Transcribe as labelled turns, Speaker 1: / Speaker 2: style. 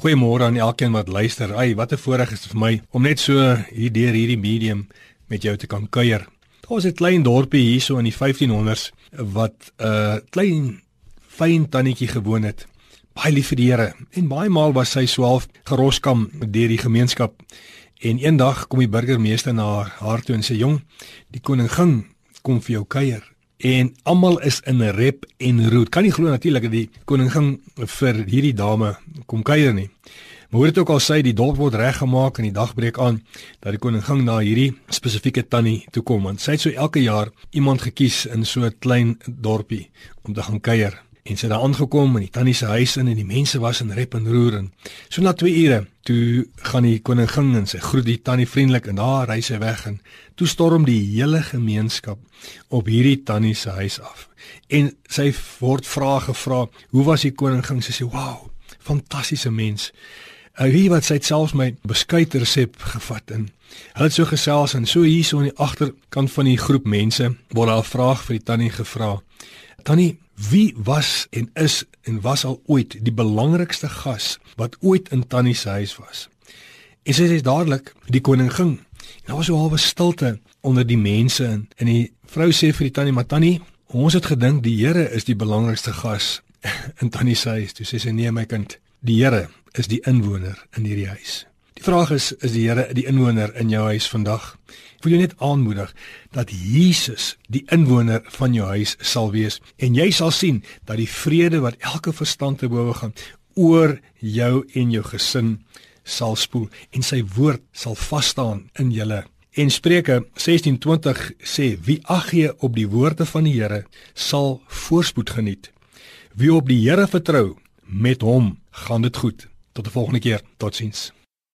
Speaker 1: Goeiemôre aan elkeen wat luister. Ai, wat 'n voorreg is dit vir my om net so hier deur hierdie medium met jou te kan kuier. Daar was 'n klein dorpie hierso in die 1500s wat 'n uh, klein fyn tannetjie gewoon het. Baie lief vir die Here en baie maal was sy swaalf geroskam deur die gemeenskap. En eendag kom die burgemeester na haar, toe en sê: "Jong, die koningin kom vir jou kuier." En almal is in 'n rep en roer. Kan nie glo natuurlik dat die koningin vir hierdie dame kom kuier nie. Maar hoe dit ook al sê, die dorp word reggemaak en die dag breek aan dat die koningin na hierdie spesifieke tannie toe kom want sy het so elke jaar iemand gekies in so 'n klein dorpie om te gaan kuier. En sy het daar aangekom in die tannie se huis in en die mense was in rep en roer en so na 2 ure toe gaan die koningin en sy groet die tannie vriendelik en daar ry sy weg en toe storm die hele gemeenskap op hierdie tannie se huis af. En sy word vrae gevra, "Hoe was die koningin?" Sy sê, "Wow, fantastiese mens." Hy wat sy selfs my beskuit resep gevat en hulle het so gesels en so hier so aan die agterkant van die groep mense word daar 'n vraag vir die tannie gevra. Tannie, Wie was en is en was al ooit die belangrikste gas wat ooit in Tannie se huis was? En sy sê dadelik die koningin. Daar was so 'n halwe stilte onder die mense en, en die vrou sê vir die tannie, "Maar tannie, ons het gedink die Here is die belangrikste gas in Tannie se huis." Toe sê sy, "Nee my kind, die Here is die inwoner in hierdie huis." Die vraag is, is die Here die inwoner in jou huis vandag? Ek wil jou net aanmoedig dat Jesus die inwoner van jou huis sal wees en jy sal sien dat die vrede wat elke verstand te bowe gaan oor jou en jou gesin sal spoel en sy woord sal vas staan in julle. En Spreuke 16:20 sê wie ag gee op die woorde van die Here sal voorspoed geniet. Wie op die Here vertrou, met hom gaan dit goed. Tot die volgende keer. Totsiens.